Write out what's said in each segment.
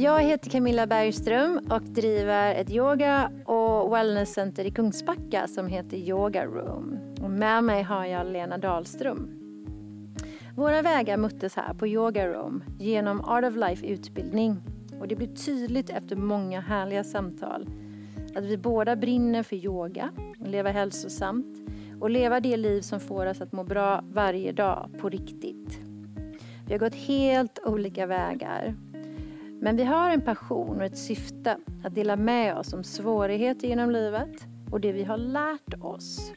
Jag heter Camilla Bergström och driver ett yoga och wellnesscenter i Kungsbacka som heter Yoga Room. Och med mig har jag Lena Dahlström. Våra vägar möttes här på Yoga Room genom Art of Life utbildning och det blev tydligt efter många härliga samtal att vi båda brinner för yoga, leva hälsosamt och leva det liv som får oss att må bra varje dag på riktigt. Vi har gått helt olika vägar. Men vi har en passion och ett syfte att dela med oss om svårigheter genom livet och det vi har lärt oss.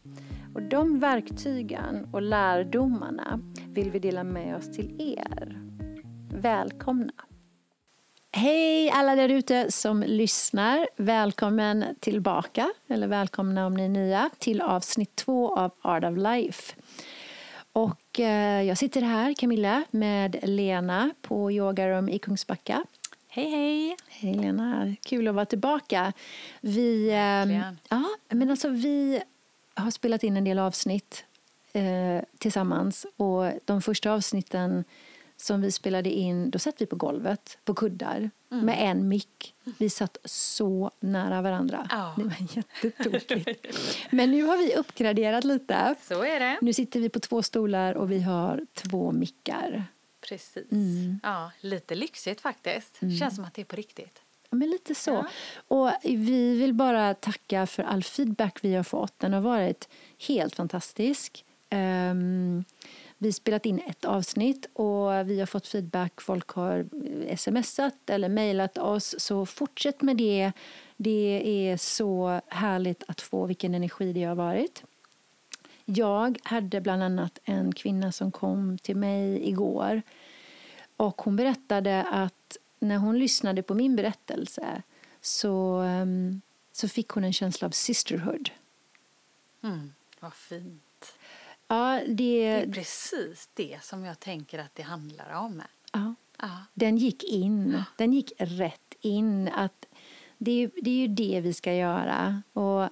Och de verktygen och lärdomarna vill vi dela med oss till er. Välkomna! Hej alla där ute som lyssnar. Välkommen tillbaka, eller välkomna om ni är nya, till avsnitt två av Art of Life. Och eh, jag sitter här, Camilla, med Lena på yogarum i Kungsbacka. Hej, hej! Hej Lena, kul att vara tillbaka. Vi, eh, ja, men alltså, vi har spelat in en del avsnitt eh, tillsammans och de första avsnitten som vi spelade in, då satt vi på golvet på kuddar mm. med en mick. Vi satt så nära varandra. Oh. Det var jättetokigt. Men nu har vi uppgraderat lite. Så är det. Nu sitter vi på två stolar och vi har två mickar. Precis. Mm. Ja, lite lyxigt faktiskt. Mm. Känns som att det är på riktigt. Men lite så. Ja. Och vi vill bara tacka för all feedback vi har fått. Den har varit helt fantastisk. Um, vi har spelat in ett avsnitt och vi har fått feedback. Folk har smsat eller mejlat oss. Så fortsätt med det. Det är så härligt att få vilken energi det har varit. Jag hade bland annat en kvinna som kom till mig igår. Och hon berättade att när hon lyssnade på min berättelse så, ehm, så fick hon en känsla av sisterhood. Mm, vad fint. Ja, det... det är precis det som jag tänker att det handlar om. Ja. ja. Den gick in. Ja. Den gick rätt in. Att det, är, det är ju det vi ska göra. Och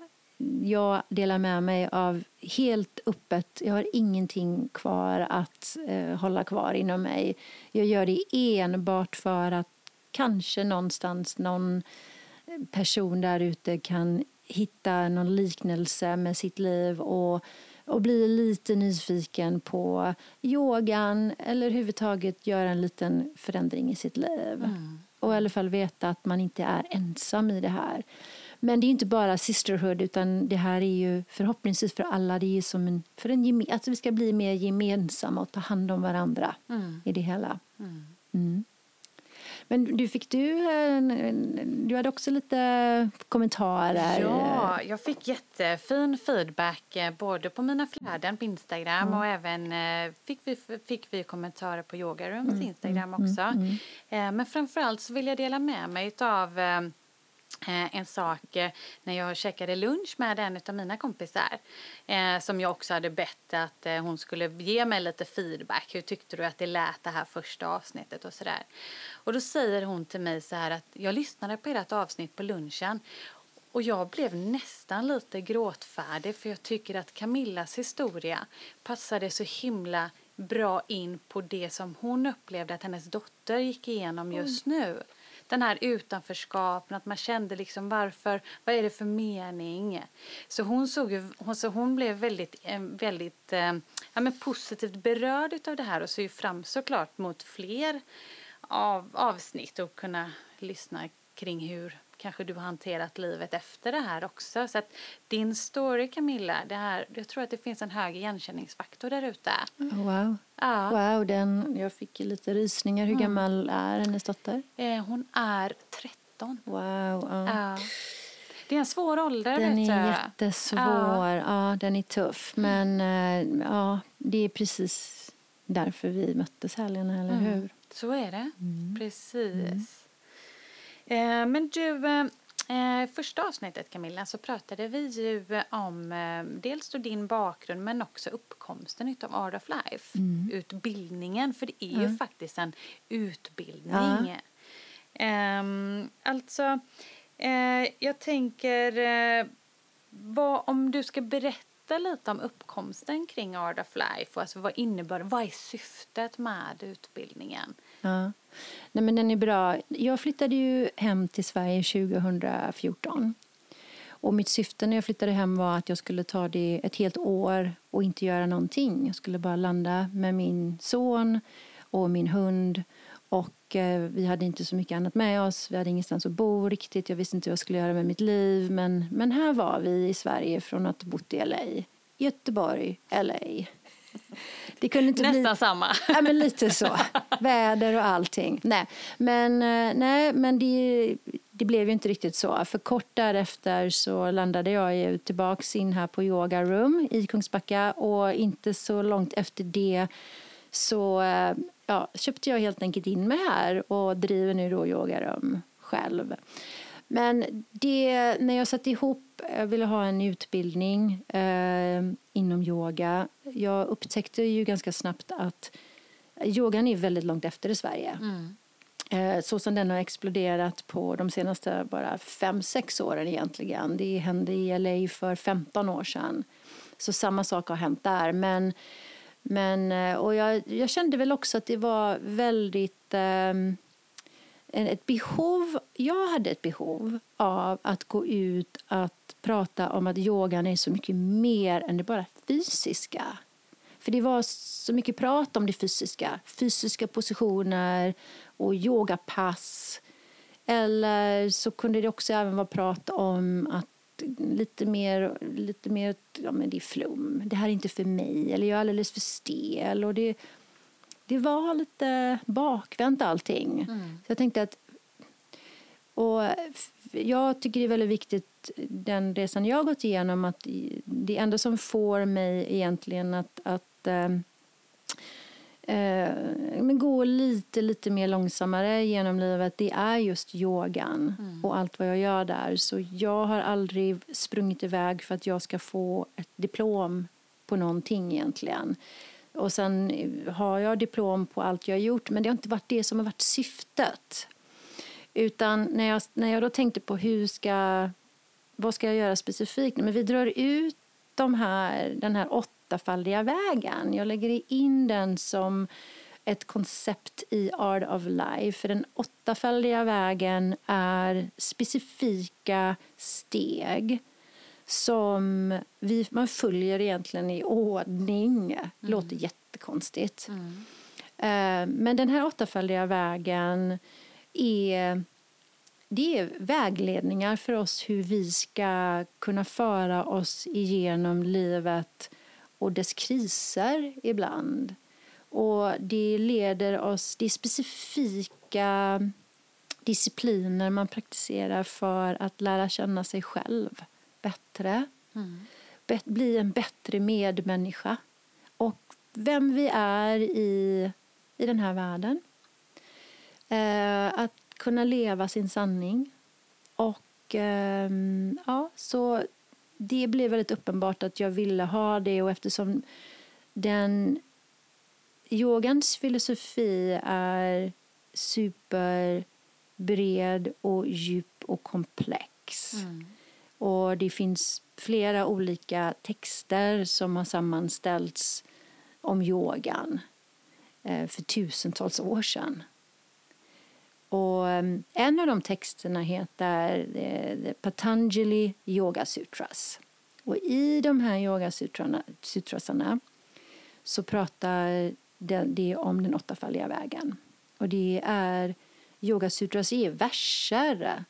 jag delar med mig av helt öppet. Jag har ingenting kvar att eh, hålla kvar inom mig. Jag gör det enbart för att kanske någonstans någon person där ute kan hitta någon liknelse med sitt liv och och bli lite nyfiken på yogan eller överhuvudtaget göra en liten förändring i sitt liv. Mm. Och i alla fall veta att man inte är ensam i det här. Men det är inte bara sisterhood utan det här är ju förhoppningsvis för alla. Det är som en, för en, att vi ska bli mer gemensamma och ta hand om varandra mm. i det hela. Mm. mm. Men du, fick du, du hade också lite kommentarer. Ja, jag fick jättefin feedback eh, både på mina flöden på Instagram mm. och även eh, fick vi, fick vi kommentarer på Yogarums mm. Instagram mm, också. Mm. mm. Men framförallt så vill jag dela med mig av Eh, en sak eh, när jag käkade lunch med en av mina kompisar eh, som jag också hade bett att eh, hon skulle ge mig lite feedback. Hur tyckte du att det lät det här första avsnittet och sådär. Och då säger hon till mig så här att jag lyssnade på ert avsnitt på lunchen och jag blev nästan lite gråtfärdig för jag tycker att Camillas historia passade så himla bra in på det som hon upplevde att hennes dotter gick igenom just nu den här utanförskapen, att man kände liksom varför, vad är det för mening? Så hon, såg ju, hon, så hon blev väldigt, väldigt ja, men positivt berörd av det här och såg ju fram såklart mot fler av, avsnitt och kunna lyssna kring hur kanske du har hanterat livet efter det här också. Så att din story Camilla, det här, jag tror att det finns en hög igenkänningsfaktor där ute. Wow. Ja. Wow, den, jag fick lite rysningar. Hur mm. gammal är hennes dotter? Eh, hon är 13. Wow. Ja. ja. Det är en svår ålder. Den är jättesvår. Ja. ja, den är tuff. Men eh, ja, det är precis därför vi möttes här, Lena, eller mm. hur? Så är det. Mm. Precis. Eh, men du, eh, första avsnittet Camilla så pratade vi ju om eh, dels din bakgrund men också uppkomsten av Art of Life. Mm. Utbildningen, för det är mm. ju faktiskt en utbildning. Ja. alltså, jag tänker, vad, om du ska berätta lite om uppkomsten kring Art of Life? Alltså vad innebär Vad är syftet med utbildningen? Ja. Nej, men den är bra. Jag flyttade ju hem till Sverige 2014. Och mitt syfte när jag flyttade hem var att jag skulle ta det ett helt år och inte göra någonting. Jag skulle bara landa med min son och min hund. Och eh, vi hade inte så mycket annat med oss. Vi hade ingenstans att bo riktigt. Jag visste inte vad jag skulle göra med mitt liv. Men, men här var vi i Sverige från att ha bott i LA. Göteborg, LA. Det kunde inte Nästan bli... samma. Ja, men lite så. Väder och allting. Nej, men, eh, nej, men det, det blev ju inte riktigt så. För kort därefter så landade jag ju tillbaks in här på Yoga Room i Kungsbacka och inte så långt efter det så eh, ja, köpte jag helt enkelt in mig här och driver nu då yogarum själv. Men det, när jag satte ihop, jag ville ha en utbildning eh, inom yoga. Jag upptäckte ju ganska snabbt att yogan är väldigt långt efter i Sverige. Mm. Eh, så som den har exploderat på de senaste bara fem sex åren egentligen. Det hände i LA för 15 år sedan. Så samma sak har hänt där. Men, men, eh, och jag, jag kände väl också att det var väldigt eh, ett behov, jag hade ett behov av att gå ut att prata om att yogan är så mycket mer än det bara fysiska. För det var så mycket prat om det fysiska. Fysiska positioner och yogapass. Eller så kunde det också även vara prat om att lite mer, lite mer ja men det är flum, det här är inte för mig, eller jag är alldeles för stel. Och det, det var lite bakvänt allting. Mm. Så jag tänkte att och jag tycker det är väldigt viktigt, den resan jag har gått igenom, att det enda som får mig egentligen att, att äh, men gå lite, lite mer långsammare genom livet, det är just yogan mm. och allt vad jag gör där. Så jag har aldrig sprungit iväg för att jag ska få ett diplom på någonting egentligen. Och sen har jag diplom på allt jag har gjort, men det har inte varit det som har varit syftet. Utan när jag, när jag då tänkte på hur ska, vad ska jag göra specifikt? Men vi drar ut de här, den här åttafaldiga vägen. Jag lägger in den som ett koncept i Art of Life. För den åttafaldiga vägen är specifika steg som vi, man följer egentligen i ordning. Mm. låter jättekonstigt. Mm. Eh, men den här åttafaldiga vägen är, det är vägledningar för oss hur vi ska kunna föra oss igenom livet och dess kriser ibland. Och det leder oss, det är specifika discipliner man praktiserar för att lära känna sig själv bättre. Mm. bli en bättre medmänniska. Och vem vi är i, i den här världen. Eh, att kunna leva sin sanning. Och eh, ja, så det blev väldigt uppenbart att jag ville ha det och eftersom den yogans filosofi är superbred och djup och komplex. Mm. Och det finns flera olika texter som har sammanställts om yogan eh, för tusentals år sedan. Och eh, en av de texterna heter eh, Patanjali Yoga Sutras. Och i de här yogasutrasarna så pratar det om den åttafaldiga vägen. Och det är yogasutras är verser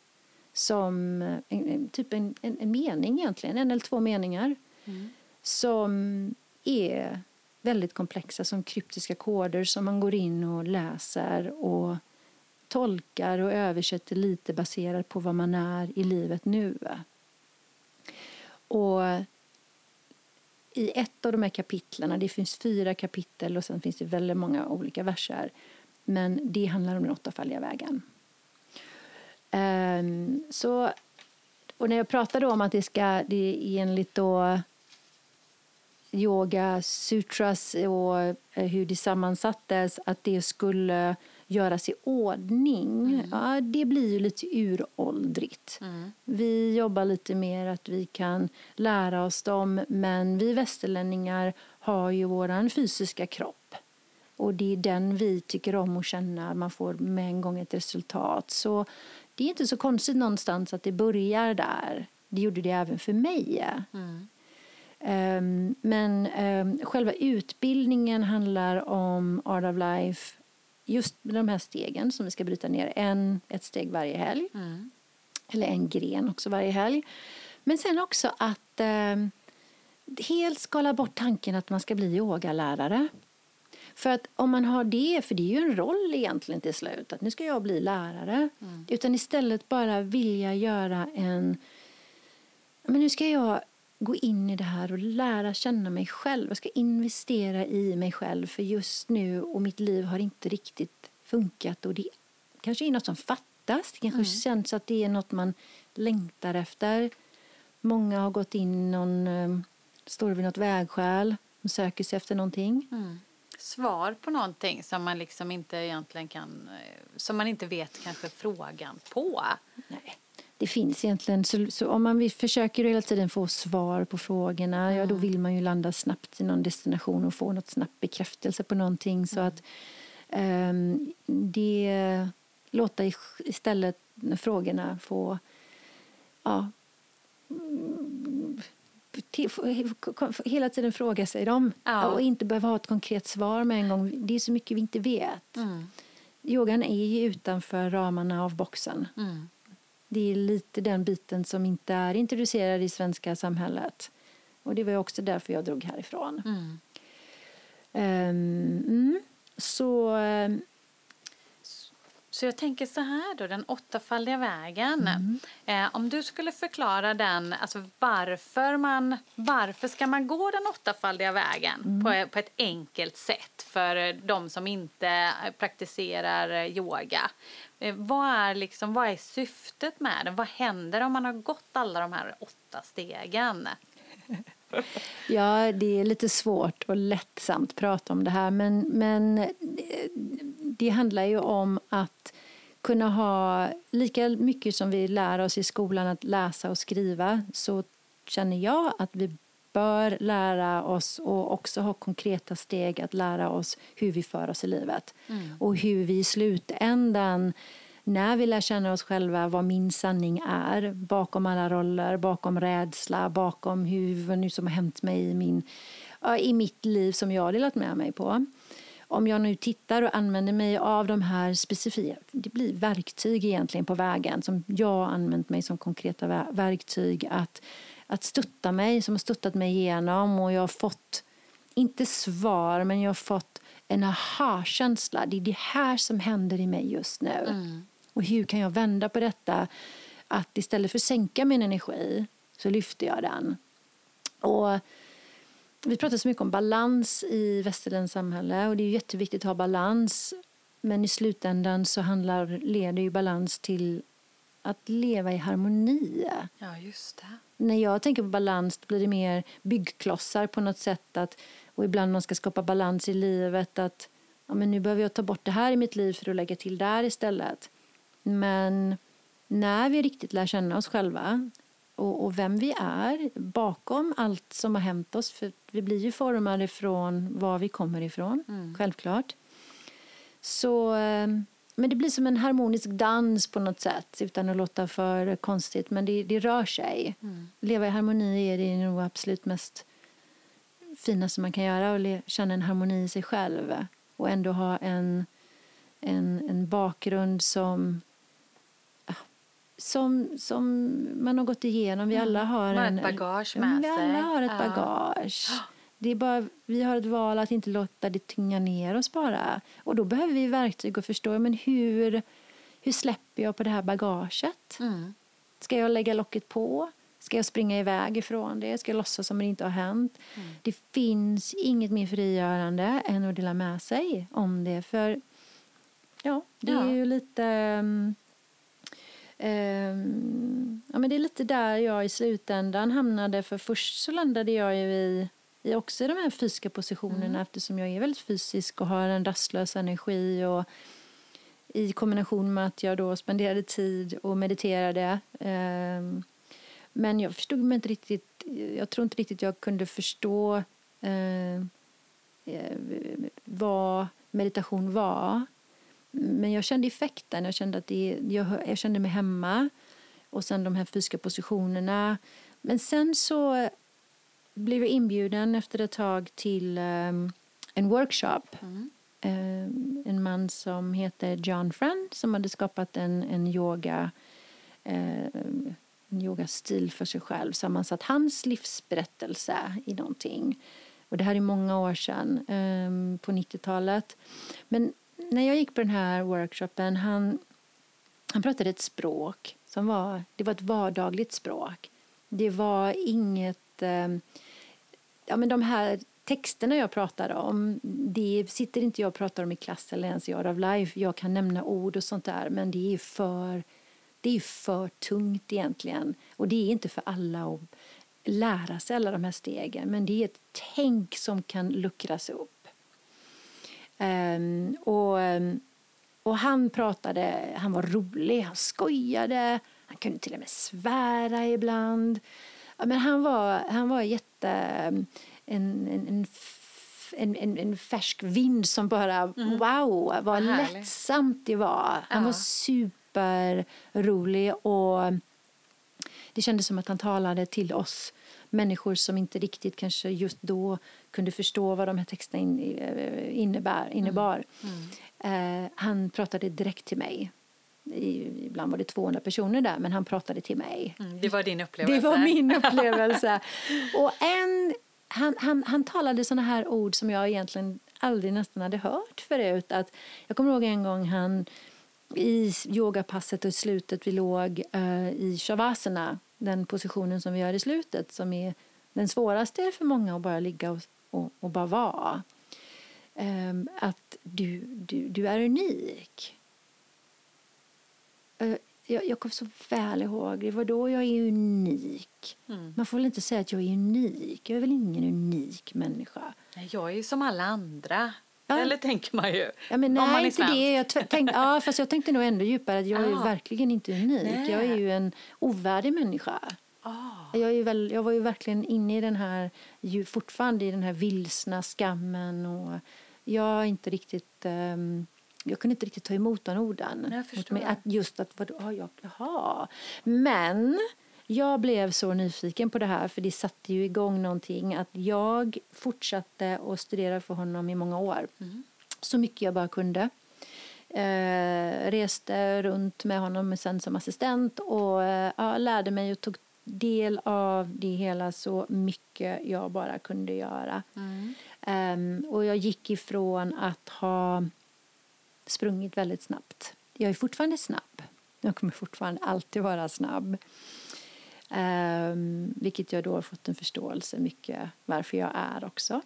som en, typ en, en, en, mening egentligen, en eller två meningar mm. som är väldigt komplexa som kryptiska koder som man går in och läser och tolkar och översätter lite baserat på vad man är i livet nu. Och i ett av de här kapitlen, det finns fyra kapitel och sen finns det väldigt många olika verser, men det handlar om den åttafaldiga vägen. Um, så, och när jag pratade om att det ska, det är enligt då yoga sutras och eh, hur det sammansattes, att det skulle göras i ordning, mm. ja, det blir ju lite uråldrigt. Mm. Vi jobbar lite mer att vi kan lära oss dem, men vi västerlänningar har ju vår fysiska kropp. Och det är den vi tycker om att känna. Man får med en gång ett resultat. Så det är inte så konstigt någonstans att det börjar där. Det gjorde det även för mig. Mm. Um, men um, själva utbildningen handlar om Art of Life just med de här stegen som vi ska bryta ner. En, ett steg varje helg. Mm. Eller en gren också varje helg. Men sen också att um, helt skala bort tanken att man ska bli yogalärare. För att om man har det, för det är ju en roll egentligen till slut, att nu ska jag bli lärare. Mm. Utan istället bara vilja göra en, men nu ska jag gå in i det här och lära känna mig själv. Jag ska investera i mig själv för just nu och mitt liv har inte riktigt funkat och det kanske är något som fattas. Det kanske mm. känns att det är något man längtar efter. Många har gått in någon, eh, står vid något vägskäl och söker sig efter någonting. Mm svar på någonting som man liksom inte egentligen kan, eh, som man inte vet kanske frågan på. Nej, det finns egentligen, så, så om man försöker hela tiden få svar på frågorna, mm. ja då vill man ju landa snabbt i någon destination och få något snabbt bekräftelse på någonting så mm. att um, det låta istället frågorna få ja, hela tiden fråga sig dem ja. och inte behöva ha ett konkret svar med en gång. Det är så mycket vi inte vet. Mm. Yogan är ju utanför ramarna av boxen. Mm. Det är lite den biten som inte är introducerad i svenska samhället. Och det var också därför jag drog härifrån. Mm. Um, så um, så jag tänker så här då, den åttafaldiga vägen. Mm. Eh, om du skulle förklara den, alltså varför man, varför ska man gå den åttafaldiga vägen mm. på, på ett enkelt sätt för de som inte praktiserar yoga? Eh, vad, är liksom, vad är syftet med den? Vad händer om man har gått alla de här åtta stegen? Ja, det är lite svårt och lättsamt att prata om det här men, men det handlar ju om att kunna ha lika mycket som vi lär oss i skolan att läsa och skriva så känner jag att vi bör lära oss och också ha konkreta steg att lära oss hur vi för oss i livet. Mm. Och hur vi i slutändan, när vi lär känna oss själva, vad min sanning är bakom alla roller, bakom rädsla, bakom hur, vad nu som har hänt mig i, min, i mitt liv som jag har delat med mig på om jag nu tittar och använder mig av de här specifika, det blir verktyg egentligen på vägen som jag har använt mig som konkreta verktyg att, att stötta mig, som har stöttat mig igenom och jag har fått, inte svar, men jag har fått en aha-känsla. Det är det här som händer i mig just nu. Mm. Och hur kan jag vända på detta? Att istället för att sänka min energi så lyfter jag den. Och vi pratar så mycket om balans i västerländskt samhälle och det är jätteviktigt att ha balans. Men i slutändan så handlar, leder ju balans till att leva i harmoni. Ja, just det. När jag tänker på balans blir det mer byggklossar på något sätt. Att, och ibland man ska skapa balans i livet. Att ja, men nu behöver jag ta bort det här i mitt liv för att lägga till där istället. Men när vi riktigt lär känna oss själva och, och, vem vi är bakom allt som har hänt oss. För vi blir ju formade från var vi kommer ifrån, mm. självklart. Så, ehm, men det blir som en harmonisk dans på något sätt utan att låta för konstigt. Men det, det rör sig. Mm. Leva i harmoni är det nog absolut mest finaste man kan göra. Och känna en harmoni i sig själv. Och ändå ha en, en, en bakgrund som som, som man har gått igenom. Vi mm. alla har man en, ett bagage med vi sig. Alla har ett bagage. Det är bara, vi har ett val att inte låta det tynga ner oss bara. Och då behöver vi verktyg och förstå men hur, hur släpper jag på det här bagaget. Mm. Ska jag lägga locket på? Ska jag springa iväg ifrån det? Ska jag låtsas som det inte har hänt? Mm. Det finns inget mer frigörande än att dela med sig om det. För ja, det ja. är ju lite Um, ja, men det är lite där jag i slutändan hamnade. För först så landade jag ju i, i också i de här fysiska positionerna mm. eftersom jag är väldigt fysisk och har en rastlös energi. Och i kombination med att jag då spenderade tid och mediterade. Um, men jag förstod mig inte riktigt, jag tror inte riktigt jag kunde förstå uh, vad meditation var. Men jag kände effekten, jag kände, att det, jag, jag kände mig hemma. Och sen de här fysiska positionerna. Men sen så blev jag inbjuden efter ett tag till um, en workshop. Mm. Um, en man som heter John Friend som hade skapat en, en yoga um, en yogastil för sig själv. Sammansatt hans livsberättelse i någonting. Och det här är många år sedan, på 90-talet. Men när jag gick på den här workshopen, han, han pratade ett språk som var, det var ett vardagligt språk. Det var inget... Eh, ja, men de här texterna jag pratar om, det sitter inte jag och pratar om i klass eller ens i Art of Life. Jag kan nämna ord och sånt där, men det är för, det är för tungt egentligen. Och det är inte för alla att lära sig alla de här stegen, men det är ett tänk som kan luckras upp. Um, och, och han pratade, han var rolig, han skojade, han kunde till och med svära ibland. Ja, men han var, han var jätte... En, en, en, en, en färsk vind som bara, mm. wow, vad lättsamt det var. Han ja. var superrolig och det kändes som att han talade till oss människor som inte riktigt kanske just då kunde förstå vad de här texterna innebär, innebar. Mm. Mm. Eh, han pratade direkt till mig. Ibland var det 200 personer där, men han pratade till mig. Mm, det var din upplevelse? Det var min upplevelse. och en, han, han, han talade såna här ord som jag egentligen aldrig nästan hade hört förut. Att, jag kommer ihåg en gång han i yogapasset och i slutet vi låg uh, i shavasana, den positionen som vi gör i slutet som är den svåraste för många att bara ligga och, och, och bara vara. Um, att du, du, du är unik. Uh, jag, jag kommer så väl ihåg det. var då jag är unik. Mm. Man får väl inte säga att jag är unik. Jag är väl ingen unik människa. Jag är ju som alla andra. Ja. Eller tänker man ju. Ja, men nej, inte det. Jag tänkte, ja, fast jag tänkte nog ändå djupare att jag är verkligen inte unik. Nej. Jag är ju en ovärdig människa. Oh. Jag, är väl, jag var ju verkligen inne i den här, fortfarande i den här vilsna skammen och jag är inte riktigt um, jag kunde inte riktigt ta emot de orden. Att just att, vad, ah, jag, jaha. Men jag blev så nyfiken på det här för det satte ju igång någonting att jag fortsatte att studera för honom i många år. Mm. Så mycket jag bara kunde. Eh, reste runt med honom sen som assistent och eh, lärde mig och tog del av det hela så mycket jag bara kunde göra. Mm. Um, och jag gick ifrån att ha sprungit väldigt snabbt. Jag är fortfarande snabb. Jag kommer fortfarande alltid vara snabb. Um, vilket jag då har fått en förståelse mycket varför jag är också.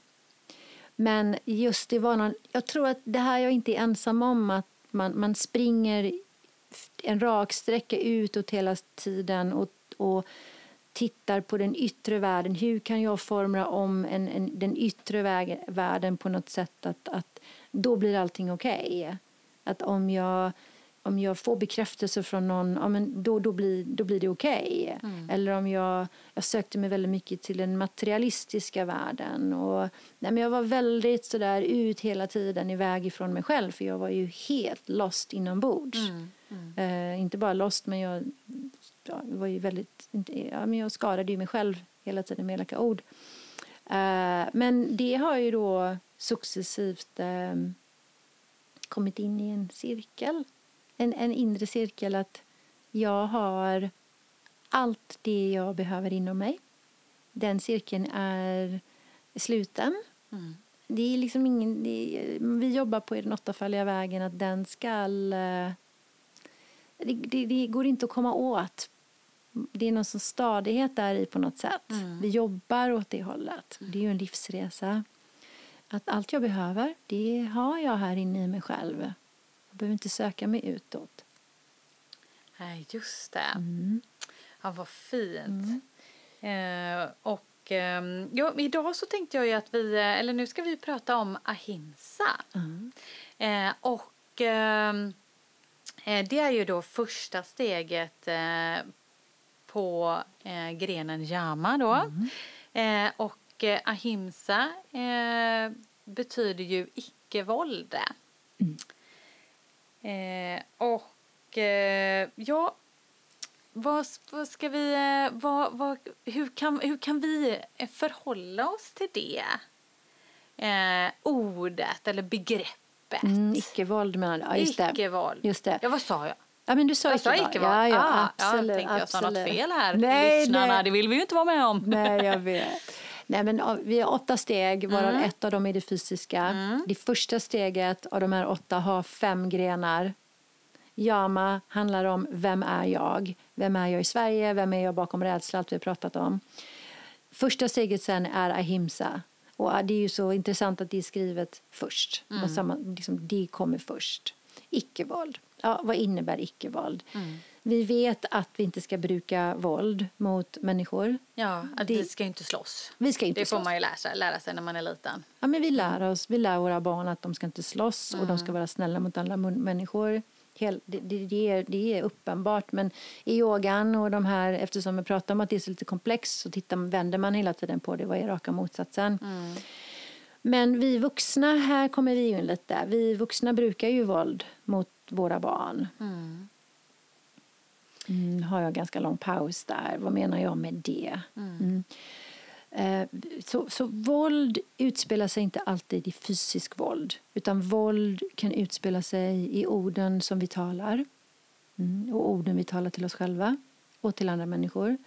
Men just det var någon, jag tror att det här jag inte är ensam om att man, man springer en rak sträcka utåt hela tiden och, och tittar på den yttre världen. Hur kan jag forma om en, en, den yttre väg, världen på något sätt att, att då blir allting okej? Okay. Att om jag om jag får bekräftelse från någon, ja, men då, då, blir, då blir det okej. Okay. Mm. Eller om jag, jag sökte mig väldigt mycket till den materialistiska världen. Och, nej, men jag var väldigt sådär ut hela tiden iväg ifrån mig själv för jag var ju helt lost inombords. Mm. Mm. Eh, inte bara lost, men jag, ja, var ju väldigt, ja, men jag skadade ju mig själv hela tiden med elaka ord. Eh, men det har ju då successivt eh, kommit in i en cirkel en, en inre cirkel att jag har allt det jag behöver inom mig. Den cirkeln är sluten. Mm. Det är liksom ingen, är, vi jobbar på den åttafaldiga vägen att den ska... Eh, det, det, det, går inte att komma åt. Det är någon sån stadighet där i på något sätt. Mm. Vi jobbar åt det hållet. Mm. Det är ju en livsresa. Att allt jag behöver, det har jag här inne i mig själv. Jag behöver inte söka mig utåt. Nej, just det. Mm. Ja, vad fint. Mm. Eh, och eh, ja, idag så tänkte jag ju att vi, eh, eller nu ska vi prata om ahimsa. Mm. Eh, och ehm, Eh, det är ju då första steget eh, på grenen yama då. Mm. och ahimsa betyder ju icke-våld. Mm. Och ja, vad, vad ska vi, vad, vad, hur, kan, hur kan vi förhålla oss till det? Eh, ordet eller begreppet. Mm, icke-våld menar du? Ja, just det. Icke-våld. Just det. Ja, vad sa jag? Ja, men du sa jag. Sa icke-våld. Ja, ja, ah, absolut. Jag tänkte jag sa något fel här. Nej, Lyssnarna, nej. det vill vi ju inte vara med om. Nej, jag vet. Nej, men vi har åtta steg, varav mm. ett av dem är det fysiska. Mm. Det första steget av de här åtta har fem grenar. Yama handlar om vem är jag? Vem är jag i Sverige? Vem är jag bakom rädsla? Allt vi har pratat om. Första steget sen är ahimsa. Och det är ju så intressant att det är skrivet först. Mm. Samma, liksom, det kommer först. Icke-våld. Ja, vad innebär icke-våld? Mm. Vi vet att vi inte ska bruka våld mot människor. Ja, att det, vi ska inte slåss. Vi ska inte det slåss. får man ju lära sig, lära sig när man är liten. Ja, men vi lär oss, vi lär våra barn att de ska inte slåss mm. och de ska mm. vara snälla mot alla människor det, det, det, är, det är uppenbart. Men i yogan och de här, eftersom vi pratar om att det är så lite komplext så tittar, vänder man hela tiden på det. Vad är raka motsatsen? Mm. Men vi vuxna, här kommer vi in lite. Vi vuxna brukar ju våld mot våra barn. Mm. Mm, har jag ganska lång paus där. Vad menar jag med det? Mm. mm. Eh, så, så våld utspelar sig inte alltid i fysisk våld utan våld kan utspela sig i orden som vi talar mm, och orden vi talar till oss själva och till andra människor.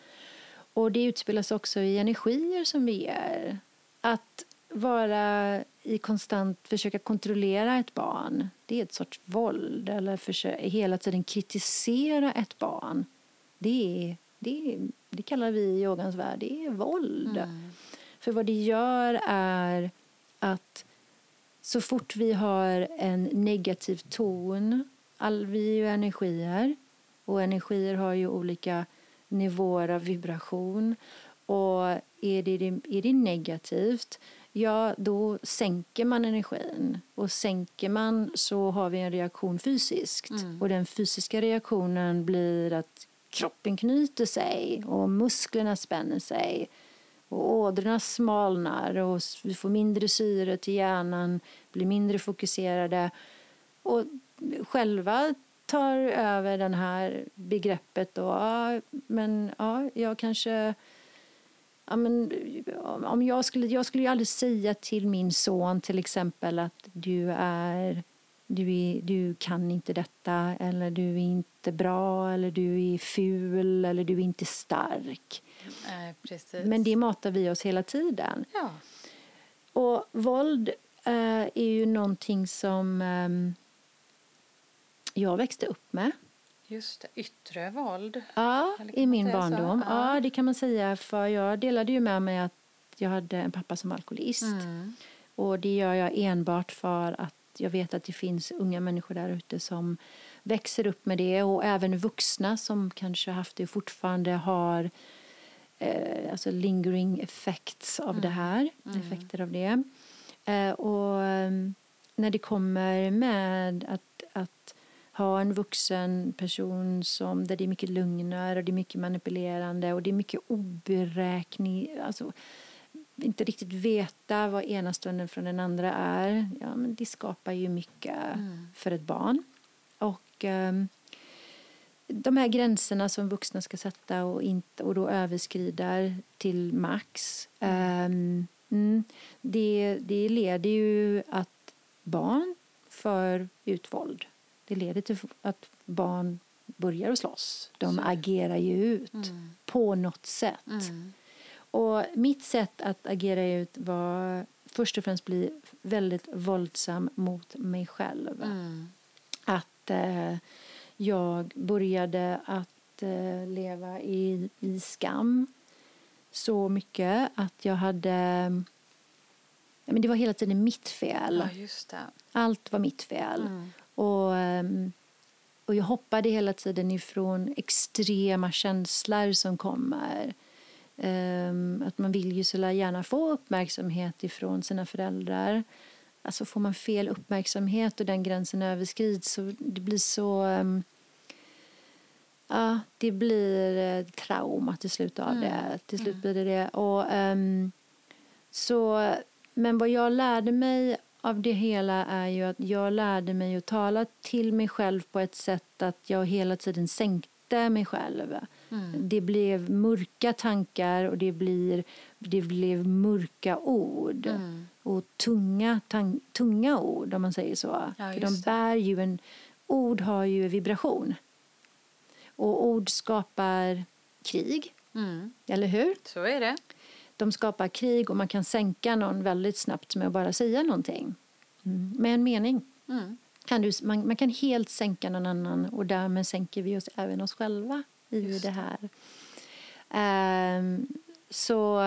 Och Det utspelas också i energier som vi ger. Att vara i konstant försöka kontrollera ett barn det är ett sorts våld. Eller försöka, hela tiden kritisera ett barn det är det, det kallar vi i yogans värld det är våld. Mm. För vad det gör är att så fort vi har en negativ ton, all, vi är ju energier och energier har ju olika nivåer av vibration och är det, är det negativt ja då sänker man energin. Och sänker man så har vi en reaktion fysiskt. Mm. Och den fysiska reaktionen blir att kroppen knyter sig och musklerna spänner sig och ådrorna smalnar och vi får mindre syre till hjärnan, blir mindre fokuserade och själva tar över det här begreppet och ja, men ja, jag kanske ja, men, om jag skulle, jag skulle ju aldrig säga till min son till exempel att du är du, är, du kan inte detta eller du är inte bra eller du är ful eller du är inte stark. Nej, Men det matar vi oss hela tiden. Ja. Och våld äh, är ju någonting som äh, jag växte upp med. Just det, yttre våld. Ja, i min barndom. Ja. ja. det kan man säga. För jag delade ju med mig att jag hade en pappa som alkoholist. Mm. Och det gör jag enbart för att jag vet att det finns unga människor där ute som växer upp med det och även vuxna som kanske haft det och fortfarande har eh, alltså lingering effects av mm. det här, mm. effekter av det. Eh, och um, när det kommer med att, att ha en vuxen person som, där det är mycket lugnare och det är mycket manipulerande och det är mycket oberäkning, alltså inte riktigt veta vad ena stunden från den andra är, ja, men det skapar ju mycket mm. för ett barn. Och um, de här gränserna som vuxna ska sätta och, inte, och då överskrider till max um, mm, det, det leder ju att barn för ut våld. Det leder till att barn börjar att slåss. De agerar ju ut mm. på något sätt. Mm. Och mitt sätt att agera ut var först och främst bli väldigt våldsam mot mig själv. Mm. Att eh, jag började att eh, leva i, i skam så mycket att jag hade... Men det var hela tiden mitt fel. Ja. Allt var mitt fel. Mm. Och, ehm, och jag hoppade hela tiden ifrån extrema känslor som kommer. Um, att man vill ju så gärna få uppmärksamhet ifrån sina föräldrar. alltså får man fel uppmärksamhet och den gränsen överskrids så det blir så um, Ja, det blir eh, trauma till slut av mm. det. Till slut mm. blir det det. Och, um, så, men vad jag lärde mig av det hela är ju att jag lärde mig att tala till mig själv på ett sätt att jag hela tiden sänkte mig själv. Mm. Det blev mörka tankar och det, blir, det blev mörka ord. Mm. Och tunga, tang, tunga ord, om man säger så. Ja, För de bär ju en... Ord har ju vibration. Och ord skapar krig, mm. eller hur? Så är det. De skapar krig och man kan sänka någon väldigt snabbt med att bara säga någonting. Mm. Med en mening. Mm. Kan du, man, man, kan helt sänka någon annan och därmed sänker vi oss även oss själva i Just. det här. Um, så,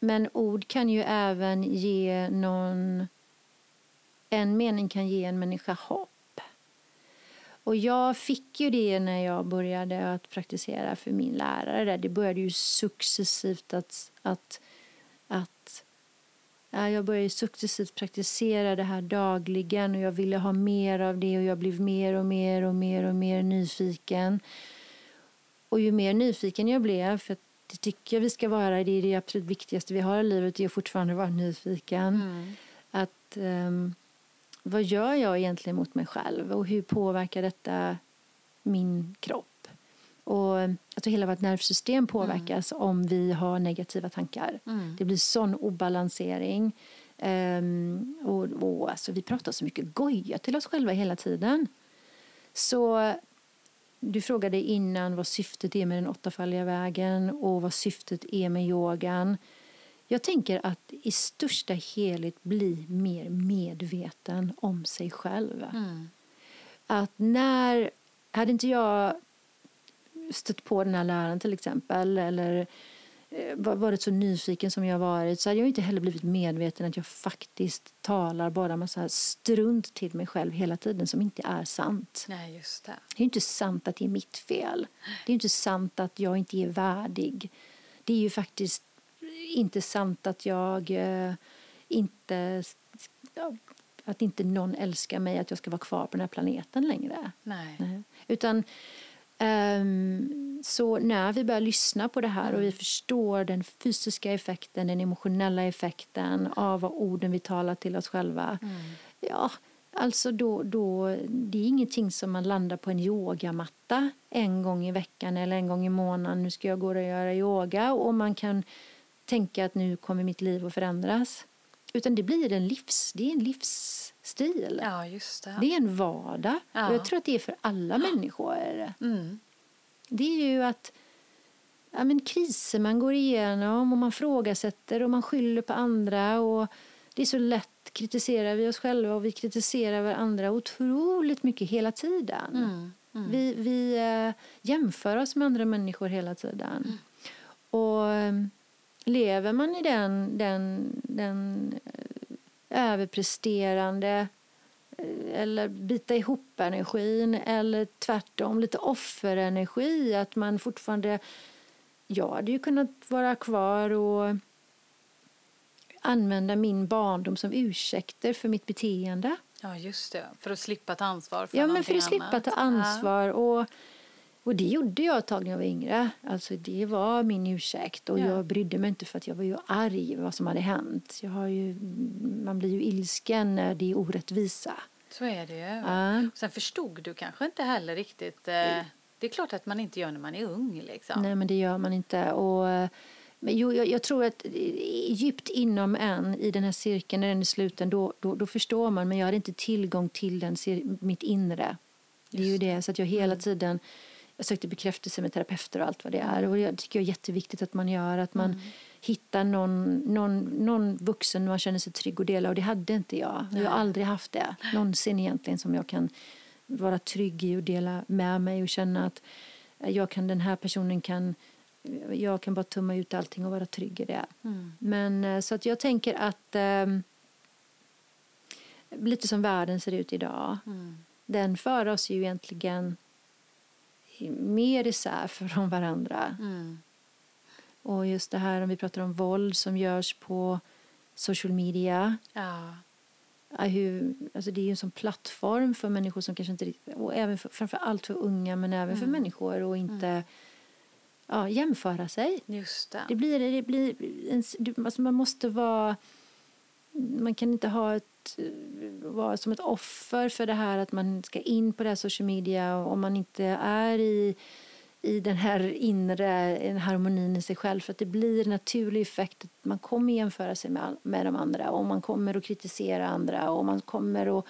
men ord kan ju även ge någon... En mening kan ge en människa hopp. Och jag fick ju det när jag började att praktisera för min lärare. Det började ju successivt att, att, att ja, jag började successivt praktisera det här dagligen och jag ville ha mer av det och jag blev mer och mer och mer och mer nyfiken. Och ju mer nyfiken jag blev, för det tycker jag vi ska vara, det är det absolut viktigaste vi har i livet, det är fortfarande vara nyfiken. Mm. Att um, vad gör jag egentligen mot mig själv och hur påverkar detta min kropp? Och alltså hela vårt nervsystem påverkas mm. om vi har negativa tankar. Mm. Det blir sån obalansering. Um, och, och alltså, vi pratar så mycket goja till oss själva hela tiden. Så du frågade innan vad syftet är med den åttafaldiga vägen och vad syftet är med yogan. Jag tänker att i största helhet bli mer medveten om sig själv. Mm. Att när, hade inte jag stött på den här läraren till exempel eller eh, varit så nyfiken som jag varit så hade jag inte heller blivit medveten att jag faktiskt talar bara massa strunt till mig själv hela tiden som inte är sant. Nej, just det. det är inte sant att det är mitt fel. Det är inte sant att jag inte är värdig. Det är ju faktiskt inte sant att jag eh, inte... Att inte någon älskar mig, att jag ska vara kvar på den här planeten längre. Nej. Nej. Utan... Um, så när vi börjar lyssna på det här och vi mm. förstår den fysiska effekten, den emotionella effekten av vad orden vi talar till oss själva. Mm. Ja, alltså då, då, det är ingenting som man landar på en yogamatta en gång i veckan eller en gång i månaden. Nu ska jag gå och göra yoga och man kan tänka att nu kommer mitt liv att förändras. Utan det blir en livs, det är en livsstil. Ja, just det. det är en vardag. Ja. Och jag tror att det är för alla människor. Mm. Det är ju att ja, men kriser man går igenom och man frågasätter och man skyller på andra. Och det är så lätt kritiserar vi oss själva och vi kritiserar varandra otroligt mycket hela tiden. Mm. Mm. Vi, vi äh, jämför oss med andra människor hela tiden. Mm. Och ehm, lever man i den, den, den eh, överpresterande eh, eller bita ihop energin eller tvärtom lite offerenergi. Att man fortfarande... Jag hade ju kunnat vara kvar och använda min barndom som ursäkter för mitt beteende. Ja, just det. För att slippa ta ansvar för Ja, men för att slippa annat. ta ansvar. Och och det gjorde jag ett tag när jag var yngre. Alltså det var min ursäkt. Och ja. jag brydde mig inte för att jag var ju arg vad som hade hänt. Jag har ju, man blir ju ilsken när det är orättvisa. Så är det ju. Ja. Sen förstod du kanske inte heller riktigt. Eh, det är klart att man inte gör när man är ung. Liksom. Nej, men det gör man inte. Och, men jo, jag, jag, tror att djupt inom en, i den här cirkeln, när den är sluten, då, då, då förstår man. Men jag hade inte tillgång till den, mitt inre. Det är ju det. Så att jag hela mm. tiden jag sökte bekräftelse med terapeuter och allt vad det är. Och jag tycker det är jätteviktigt att man gör, att man mm. hittar någon, någon, någon vuxen man känner sig trygg och dela. Och det hade inte jag. Jag har aldrig haft det någonsin egentligen som jag kan vara trygg i och dela med mig och känna att jag kan, den här personen kan jag kan bara tumma ut allting och vara trygg i det. Mm. Men eh, så att jag tänker att eh, lite som världen ser ut idag. Mm. Den för oss ju egentligen mer isär från varandra. Mm. Och just det här om vi pratar om våld som görs på social media. Ja. hur, alltså det är ju en sån plattform för människor som kanske inte och även för, framför allt för unga men även mm. för människor och inte mm. ja, jämföra sig. Just det. det blir, det blir en, alltså man måste vara man kan inte ha ett, Eh, vara som ett offer för det här att man ska in på det här social media om man inte är i i den här inre harmonin i sig själv. För att det blir en naturlig effekt att man kommer jämföra sig med, med de andra och man kommer att kritisera andra och man kommer att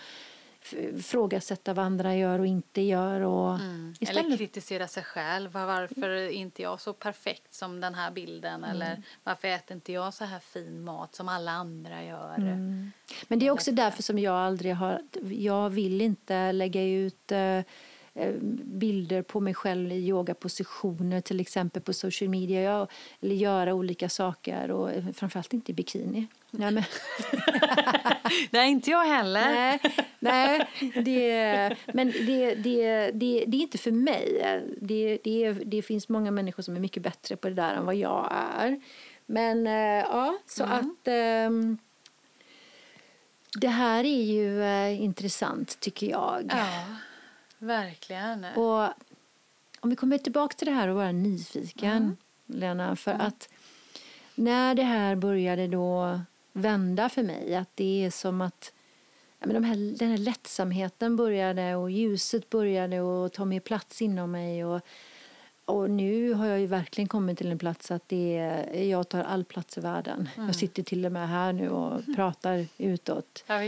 ifrågasätta vad andra gör och inte gör. Och mm. Eller kritisera sig själv. Varför är inte jag så perfekt som den här bilden? Mm. Eller varför äter inte jag så här fin mat som alla andra gör? Mm. Men det är också därför som jag aldrig har... Jag vill inte lägga ut uh, Eh, bilder på mig själv i yogapositioner till exempel på social media. Jag, eller göra olika saker och eh, framförallt inte i bikini. Nej, men... nej inte jag heller. Nej, nej det, men det, det, det, det är inte för mig. Det, det, det finns många människor som är mycket bättre på det där än vad jag är. Men eh, ja, så mm. att um, det här är ju uh, intressant tycker jag. Ja. Verkligen. Och om vi kommer tillbaka till det här och vara nyfiken, mm. Lena, för mm. att när det här började då vända för mig, att det är som att men de här, den här lättsamheten började och ljuset började och ta mer plats inom mig och, och nu har jag ju verkligen kommit till en plats att det är, jag tar all plats i världen. Mm. Jag sitter till och med här nu och pratar utåt. Ja,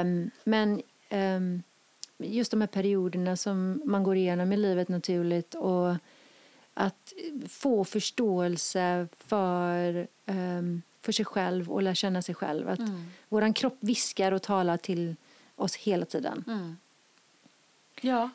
um, men um, just de här perioderna som man går igenom i livet naturligt och att få förståelse för, um, för sig själv och lära känna sig själv. Att mm. Vår kropp viskar och talar till oss hela tiden. Mm. Ja,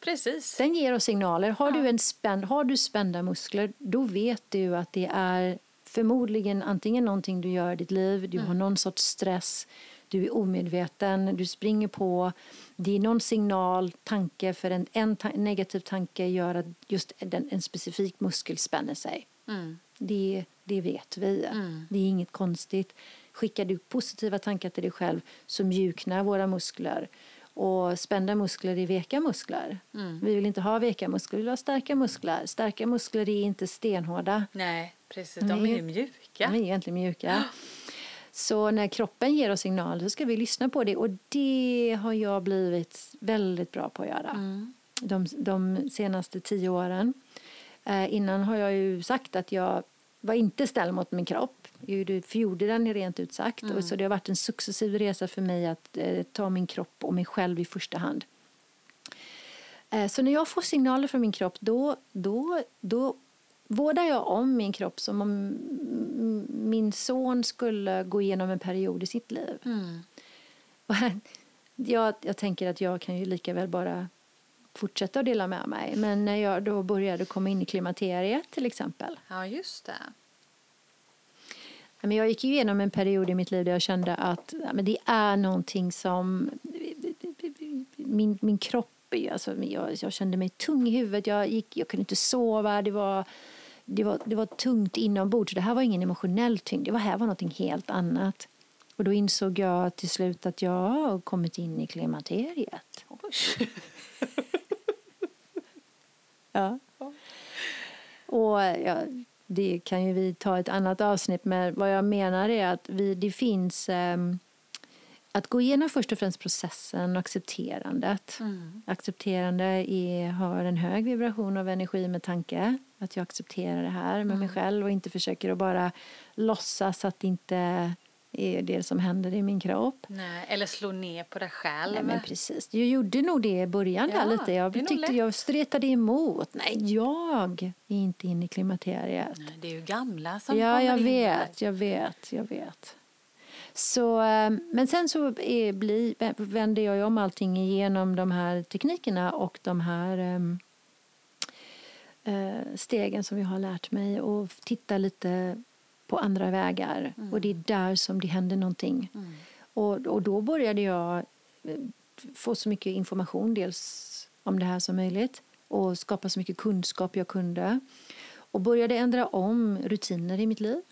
precis. Den ger oss signaler. Har, ja. du en spänn, har du spända muskler, då vet du att det är förmodligen antingen någonting du gör i ditt liv, du mm. har någon sorts stress, du är omedveten, du springer på. Det är någon signal, tanke, för en, en ta negativ tanke gör att just den, en specifik muskel spänner sig. Mm. Det, det vet vi. Mm. Det är inget konstigt. Skickar du positiva tankar till dig själv så mjuknar våra muskler. Och spända muskler är veka muskler. Mm. Vi vill inte ha veka muskler, vi vill ha starka muskler. Starka muskler är inte stenhårda. Nej, precis. De är ju mjuka. De är egentligen mjuka. Så när kroppen ger oss signaler så ska vi lyssna på det och det har jag blivit väldigt bra på att göra mm. de, de senaste tio åren. Eh, innan har jag ju sagt att jag var inte ställd mot min kropp. Jag förgjorde den rent ut sagt. Mm. Och så det har varit en successiv resa för mig att eh, ta min kropp och mig själv i första hand. Eh, så när jag får signaler från min kropp då, då, då vårdar jag om min kropp som om min son skulle gå igenom en period i sitt liv. Mm. jag, jag tänker att jag kan ju lika väl bara fortsätta att dela med mig. Men när jag då började komma in i klimakteriet till exempel. Ja, just det. Men jag gick igenom en period i mitt liv där jag kände att men det är någonting som... Min, min kropp... Alltså, jag, jag kände mig tung i huvudet, jag, gick, jag kunde inte sova. Det var det var, det var tungt inombords. Det här var ingen emotionell tyngd. Det här var något helt annat. Och då insåg jag till slut att jag har kommit in i klimakteriet. ja. Och ja, det kan ju vi ta ett annat avsnitt med. Vad jag menar är att vi, det finns um, att gå igenom först och främst processen och accepterandet. Mm. Accepterande är, har en hög vibration av energi med tanke. Att jag accepterar det här med mm. mig själv och inte försöker att bara låtsas att det inte är det som händer i min kropp. Nej, eller slå ner på dig själv. Nej, men precis. Jag gjorde nog det i början ja, där lite. Jag tyckte jag stretade emot. Nej, jag är inte inne i klimakteriet. Nej, det är ju gamla som ja, jag in vet, jag vet, jag vet. Så, eh, men sen så är, bli, vänder jag om allting igenom de här teknikerna och de här um, stegen som jag har lärt mig och tittar lite på andra vägar. Mm. Och det är där som det händer någonting. Mm. Och, och då började jag eh, få så mycket information, dels om det här som möjligt och skapa så mycket kunskap jag kunde. Och började ändra om rutiner i mitt liv.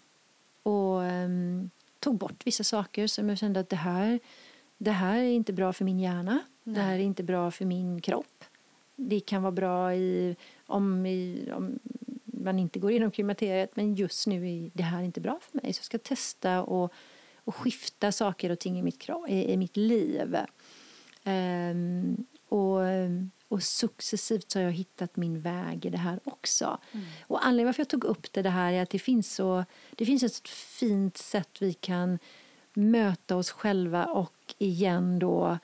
Och um, tog bort vissa saker som jag kände att det här, det här är inte bra för min hjärna. Nej. Det här är inte bra för min kropp. Det kan vara bra i, om, i, om man inte går igenom klimakteriet men just nu är det här inte bra för mig. Så jag ska testa och, och skifta saker och ting i mitt, i, i mitt liv. Um, och, och successivt så har jag hittat min väg i det här också. Mm. Och anledningen varför jag tog upp det, det här är att det finns, så, det finns ett fint sätt vi kan möta oss själva och igen då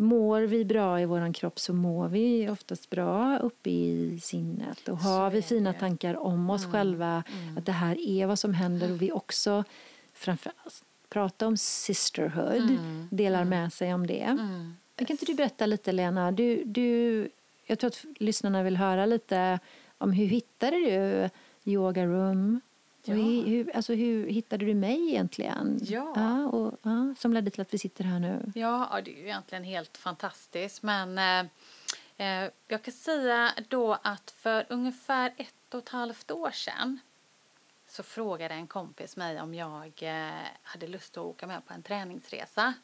Mår vi bra i vår kropp så mår vi oftast bra uppe i sinnet. Och har vi fina tankar om oss mm. själva, mm. att det här är vad som händer och vi också framförallt pratar om sisterhood, mm. delar mm. med sig om det. Mm. Kan inte du berätta lite Lena? Du, du, jag tror att lyssnarna vill höra lite om hur hittade du Yoga Room? Ja. Hur, hur, alltså hur hittade du mig egentligen? Ja. ja, och, ja. Som ledde till att vi sitter här nu. Ja, det är ju egentligen helt fantastiskt. Men eh, eh, jag kan säga då att för ungefär ett och ett halvt år sedan så frågade en kompis mig om jag eh, hade lust att åka med på en träningsresa.